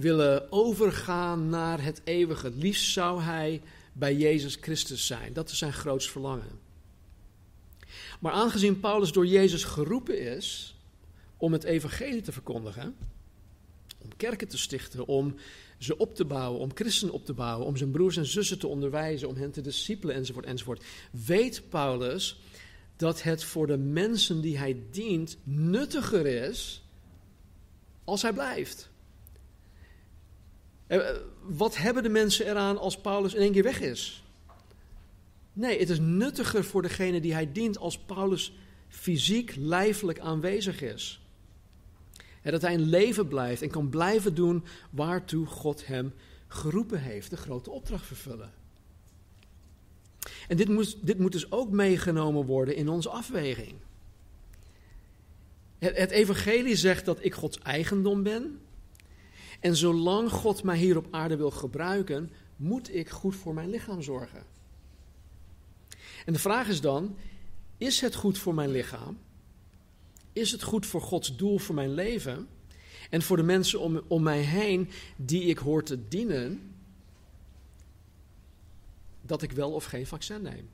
willen overgaan naar het eeuwige. Liefst zou hij bij Jezus Christus zijn. Dat is zijn grootst verlangen. Maar aangezien Paulus door Jezus geroepen is om het evangelie te verkondigen, om kerken te stichten, om ze op te bouwen, om christenen op te bouwen, om zijn broers en zussen te onderwijzen, om hen te discipelen enzovoort enzovoort, weet Paulus dat het voor de mensen die hij dient nuttiger is als hij blijft. Eh, wat hebben de mensen eraan als Paulus in één keer weg is? Nee, het is nuttiger voor degene die hij dient als Paulus fysiek, lijfelijk aanwezig is. En dat hij in leven blijft en kan blijven doen waartoe God hem geroepen heeft, de grote opdracht vervullen. En dit moet, dit moet dus ook meegenomen worden in onze afweging. Het, het evangelie zegt dat ik Gods eigendom ben. En zolang God mij hier op aarde wil gebruiken, moet ik goed voor mijn lichaam zorgen. En de vraag is dan, is het goed voor mijn lichaam? Is het goed voor Gods doel voor mijn leven? En voor de mensen om, om mij heen die ik hoor te dienen, dat ik wel of geen vaccin neem?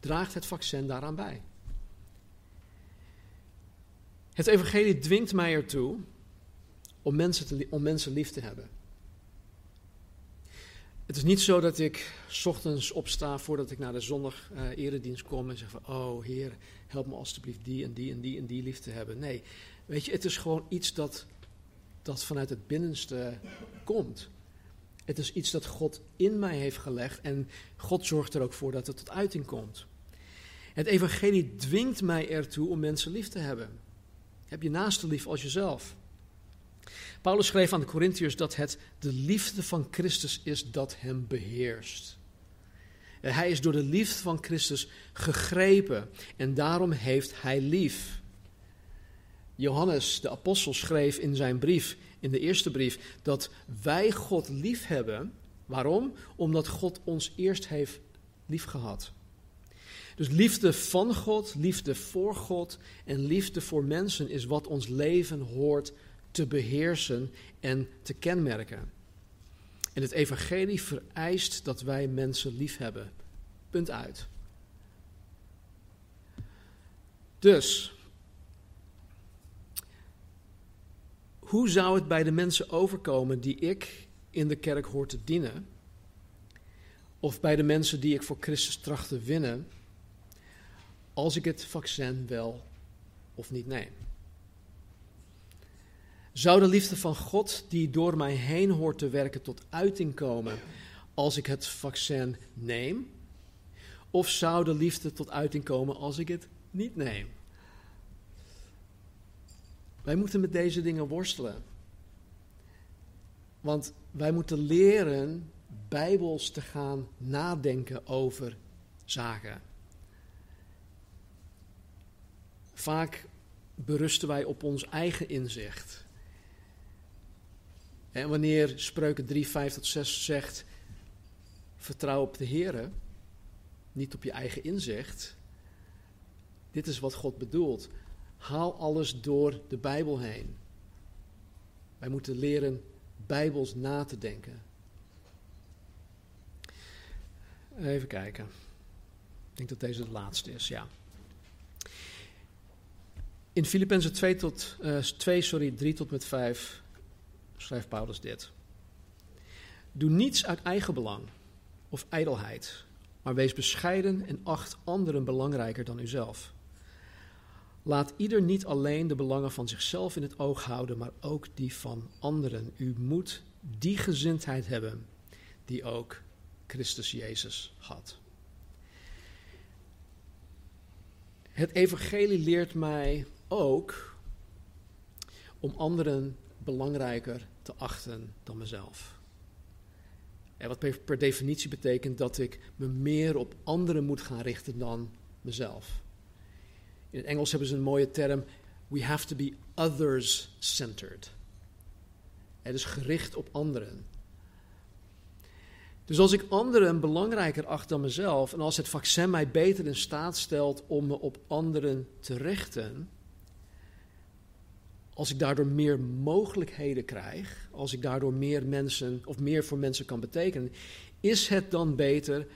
Draagt het vaccin daaraan bij? Het evangelie dwingt mij ertoe om mensen, te, om mensen lief te hebben. Het is niet zo dat ik ochtends opsta voordat ik naar de zondag uh, eredienst kom en zeg van, oh Heer, help me alstublieft die en die en die en die lief te hebben. Nee, weet je, het is gewoon iets dat, dat vanuit het binnenste komt. Het is iets dat God in mij heeft gelegd en God zorgt er ook voor dat het tot uiting komt. Het evangelie dwingt mij ertoe om mensen lief te hebben. Heb je naaste lief als jezelf. Paulus schreef aan de Corinthiërs dat het de liefde van Christus is dat hem beheerst. Hij is door de liefde van Christus gegrepen en daarom heeft hij lief. Johannes, de apostel, schreef in zijn brief, in de eerste brief, dat wij God lief hebben. Waarom? Omdat God ons eerst heeft liefgehad. Dus liefde van God, liefde voor God en liefde voor mensen is wat ons leven hoort te beheersen en te kenmerken. En het evangelie vereist dat wij mensen lief hebben. Punt uit. Dus, hoe zou het bij de mensen overkomen die ik in de kerk hoor te dienen? Of bij de mensen die ik voor Christus tracht te winnen, als ik het vaccin wel of niet neem? Zou de liefde van God die door mij heen hoort te werken tot uiting komen als ik het vaccin neem? Of zou de liefde tot uiting komen als ik het niet neem? Wij moeten met deze dingen worstelen. Want wij moeten leren bijbels te gaan nadenken over zaken. Vaak berusten wij op ons eigen inzicht. En wanneer Spreuken 3, 5 tot 6 zegt: vertrouw op de Heer, niet op je eigen inzicht. Dit is wat God bedoelt. Haal alles door de Bijbel heen. Wij moeten leren Bijbels na te denken. Even kijken. Ik denk dat deze de laatste is, ja. In Filippenzen 2, tot, uh, 2 sorry, 3 tot met 5 schrijft Paulus dit. Doe niets uit eigen belang of ijdelheid, maar wees bescheiden en acht anderen belangrijker dan uzelf. Laat ieder niet alleen de belangen van zichzelf in het oog houden, maar ook die van anderen. U moet die gezindheid hebben die ook Christus Jezus had. Het evangelie leert mij ook om anderen belangrijker te achten dan mezelf. En wat per, definitie betekent dat ik me meer op anderen moet gaan richten dan mezelf. In het Engels hebben ze een mooie term: we have to be others-centered. Het is gericht op anderen. Dus als ik anderen belangrijker acht dan mezelf en als het vaccin mij beter in staat stelt om me op anderen te richten, als ik daardoor meer mogelijkheden krijg, als ik daardoor meer mensen of meer voor mensen kan betekenen, is het dan beter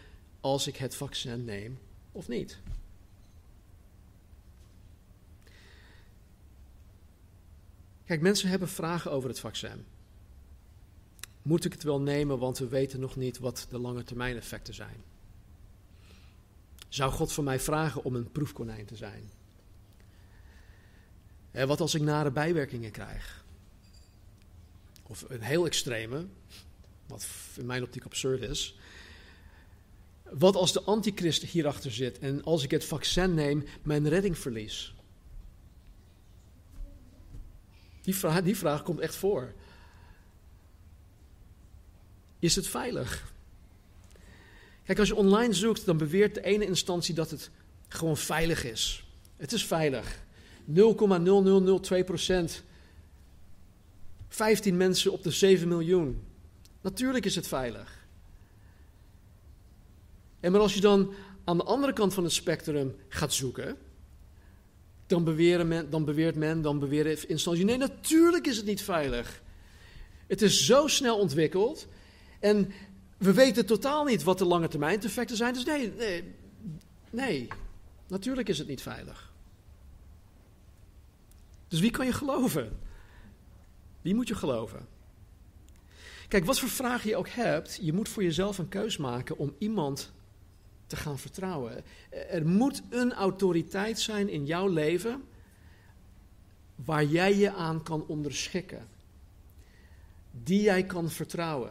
als ik het vaccin neem of niet? Kijk, mensen hebben vragen over het vaccin. Moet ik het wel nemen, want we weten nog niet wat de lange termijn effecten zijn? Zou God van mij vragen om een proefkonijn te zijn? Wat als ik nare bijwerkingen krijg? Of een heel extreme, wat in mijn optiek absurd is. Wat als de antichrist hierachter zit en als ik het vaccin neem, mijn redding verlies? Die vraag, die vraag komt echt voor. Is het veilig? Kijk, als je online zoekt, dan beweert de ene instantie dat het gewoon veilig is. Het is veilig. 0,0002 procent. 15 mensen op de 7 miljoen. Natuurlijk is het veilig. En maar als je dan aan de andere kant van het spectrum gaat zoeken, dan, beweren men, dan beweert men, dan beweren instanties, nee, natuurlijk is het niet veilig. Het is zo snel ontwikkeld en we weten totaal niet wat de lange termijn effecten zijn. Dus nee, nee, nee, natuurlijk is het niet veilig. Dus wie kan je geloven? Wie moet je geloven? Kijk, wat voor vraag je ook hebt, je moet voor jezelf een keus maken om iemand te gaan vertrouwen. Er moet een autoriteit zijn in jouw leven waar jij je aan kan onderschikken. Die jij kan vertrouwen.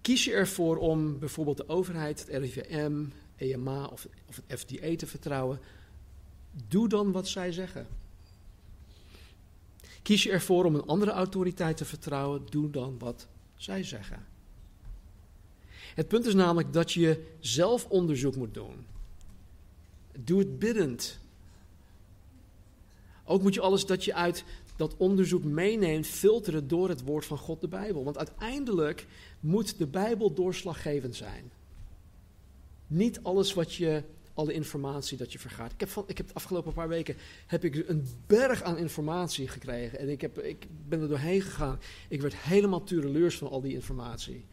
Kies je ervoor om bijvoorbeeld de overheid, het RIVM, EMA of, of het FDA te vertrouwen? Doe dan wat zij zeggen. Kies je ervoor om een andere autoriteit te vertrouwen? Doe dan wat zij zeggen. Het punt is namelijk dat je zelf onderzoek moet doen. Doe het biddend. Ook moet je alles dat je uit dat onderzoek meeneemt filteren door het woord van God, de Bijbel. Want uiteindelijk moet de Bijbel doorslaggevend zijn. Niet alles wat je, alle informatie dat je vergaat. Ik heb, van, ik heb de afgelopen paar weken heb ik een berg aan informatie gekregen. En ik, heb, ik ben er doorheen gegaan. Ik werd helemaal tureleurs van al die informatie.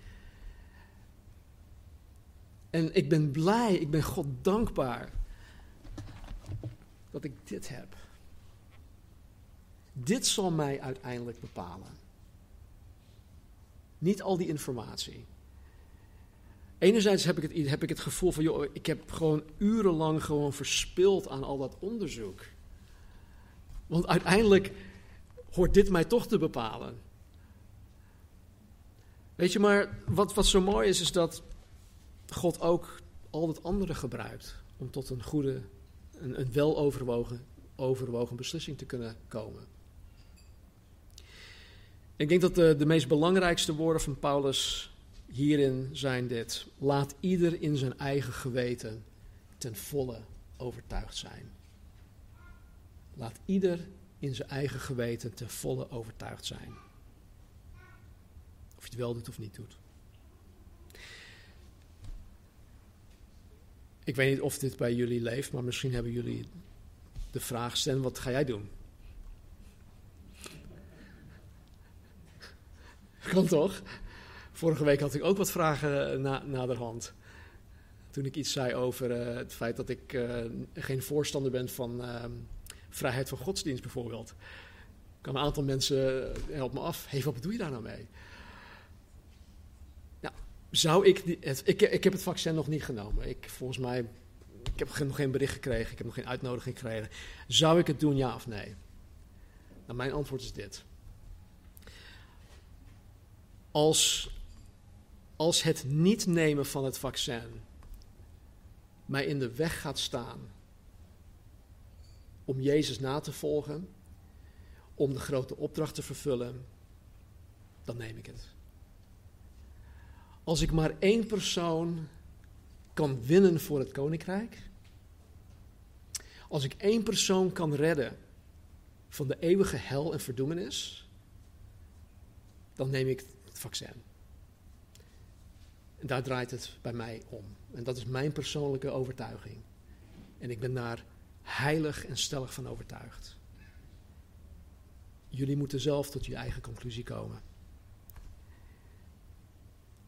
En ik ben blij, ik ben God dankbaar dat ik dit heb. Dit zal mij uiteindelijk bepalen. Niet al die informatie. Enerzijds heb ik het, heb ik het gevoel van, joh, ik heb gewoon urenlang gewoon verspild aan al dat onderzoek. Want uiteindelijk hoort dit mij toch te bepalen. Weet je, maar wat, wat zo mooi is, is dat God ook al het andere gebruikt om tot een goede, een, een weloverwogen overwogen beslissing te kunnen komen. Ik denk dat de, de meest belangrijkste woorden van Paulus hierin zijn dit. Laat ieder in zijn eigen geweten ten volle overtuigd zijn. Laat ieder in zijn eigen geweten ten volle overtuigd zijn. Of je het wel doet of niet doet. Ik weet niet of dit bij jullie leeft, maar misschien hebben jullie de vraag: Stan, wat ga jij doen? Kan toch? Vorige week had ik ook wat vragen na, naderhand. Toen ik iets zei over uh, het feit dat ik uh, geen voorstander ben van uh, vrijheid van godsdienst bijvoorbeeld. Kan een aantal mensen eh, help me af. Hey, wat bedoel je daar nou mee? Nou, zou ik, het, ik, ik heb het vaccin nog niet genomen. Ik, volgens mij, ik heb nog geen bericht gekregen, ik heb nog geen uitnodiging gekregen. Zou ik het doen, ja of nee? Nou, mijn antwoord is dit. Als, als het niet nemen van het vaccin mij in de weg gaat staan om Jezus na te volgen, om de grote opdracht te vervullen, dan neem ik het. Als ik maar één persoon kan winnen voor het koninkrijk, als ik één persoon kan redden van de eeuwige hel en verdoemenis, dan neem ik het vaccin. Daar draait het bij mij om. En dat is mijn persoonlijke overtuiging. En ik ben daar heilig en stellig van overtuigd. Jullie moeten zelf tot je eigen conclusie komen.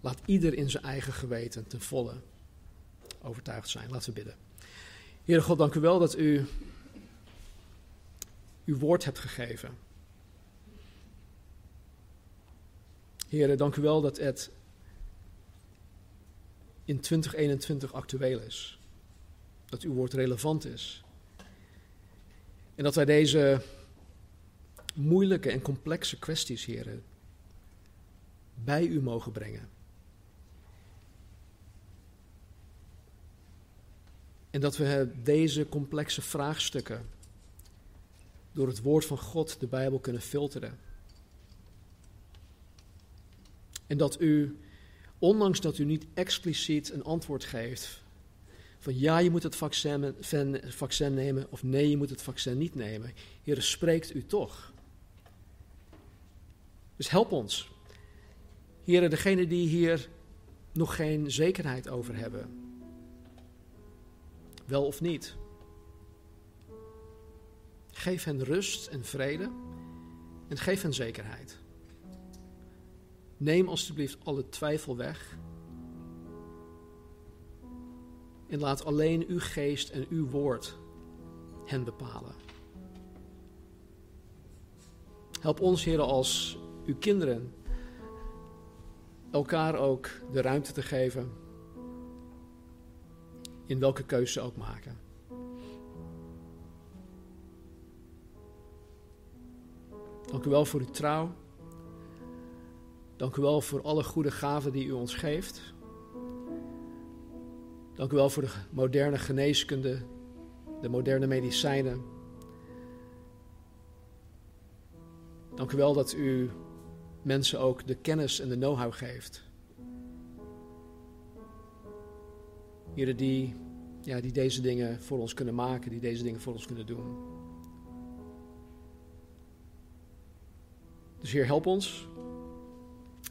Laat ieder in zijn eigen geweten ten volle overtuigd zijn. Laten we bidden. Heere God, dank u wel dat u uw woord hebt gegeven. Heere, dank u wel dat het in 2021 actueel is. Dat uw woord relevant is. En dat wij deze moeilijke en complexe kwesties, heren, bij u mogen brengen. En dat we deze complexe vraagstukken door het woord van God, de Bijbel, kunnen filteren. En dat u, ondanks dat u niet expliciet een antwoord geeft, van ja, je moet het vaccin, vaccin nemen, of nee, je moet het vaccin niet nemen. Heer, spreekt u toch. Dus help ons. Heren, degene die hier nog geen zekerheid over hebben. Wel of niet. Geef hen rust en vrede en geef hen zekerheid. Neem alstublieft alle twijfel weg. En laat alleen uw geest en uw woord hen bepalen. Help ons, heren, als uw kinderen elkaar ook de ruimte te geven in welke keuze ze ook maken. Dank u wel voor uw trouw. Dank u wel voor alle goede gaven die u ons geeft. Dank u wel voor de moderne geneeskunde, de moderne medicijnen. Dank u wel dat u mensen ook de kennis en de know-how geeft. Heren, die, ja, die deze dingen voor ons kunnen maken, die deze dingen voor ons kunnen doen. Dus Heer, help ons.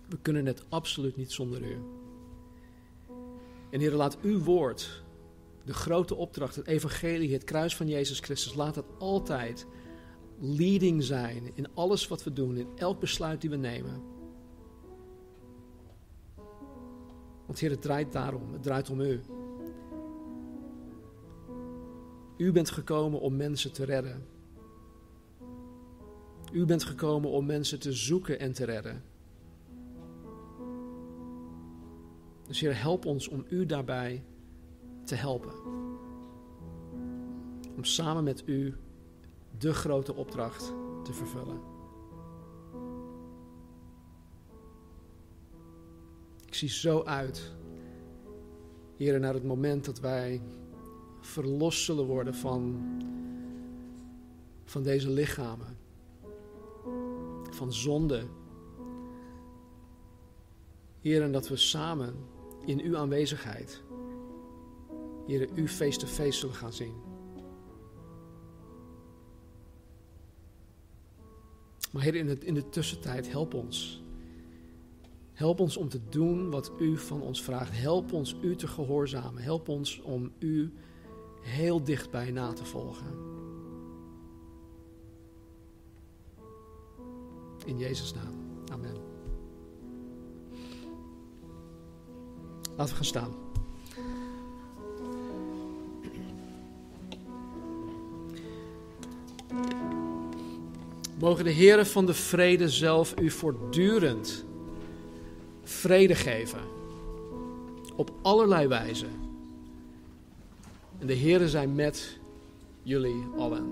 We kunnen het absoluut niet zonder U. En Heer, laat uw woord, de grote opdracht, het evangelie, het kruis van Jezus Christus, laat het altijd leading zijn in alles wat we doen, in elk besluit die we nemen. Want Heer, het draait daarom, het draait om U. U bent gekomen om mensen te redden. U bent gekomen om mensen te zoeken en te redden. Dus Heer, help ons om U daarbij te helpen. Om samen met U de grote opdracht te vervullen. Ik zie zo uit, Heer, naar het moment dat wij verlost zullen worden van, van deze lichamen, van zonde. Heer, en dat we samen in uw aanwezigheid, Heer, u face-to-face zullen gaan zien. Maar Heer, in, het, in de tussentijd, help ons. Help ons om te doen wat u van ons vraagt. Help ons u te gehoorzamen. Help ons om u heel dichtbij na te volgen. In Jezus' naam. Amen. Laten we gaan staan. Mogen de Heren van de vrede zelf u voortdurend vrede geven. Op allerlei wijzen. En de Heren zijn met jullie allen.